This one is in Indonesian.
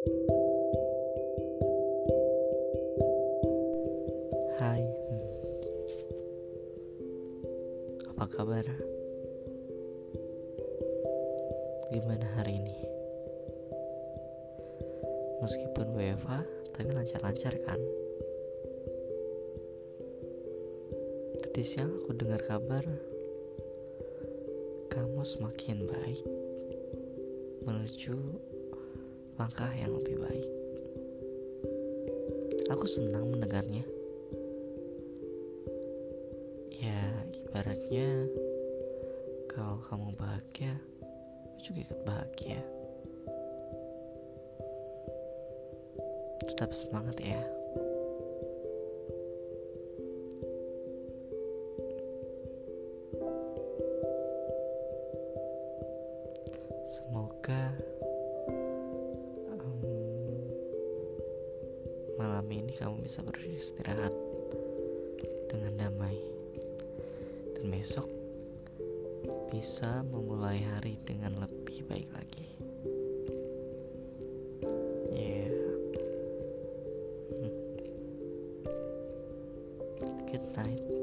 Hai, apa kabar? Gimana hari ini? Meskipun WFA, tapi lancar-lancar kan? Tadi siang aku dengar kabar kamu semakin baik menuju langkah yang lebih baik. Aku senang mendengarnya. Ya, ibaratnya kalau kamu bahagia, aku juga ikut bahagia. Tetap semangat ya. Semoga malam ini kamu bisa beristirahat dengan damai dan besok bisa memulai hari dengan lebih baik lagi. Yeah. Hmm. Good night.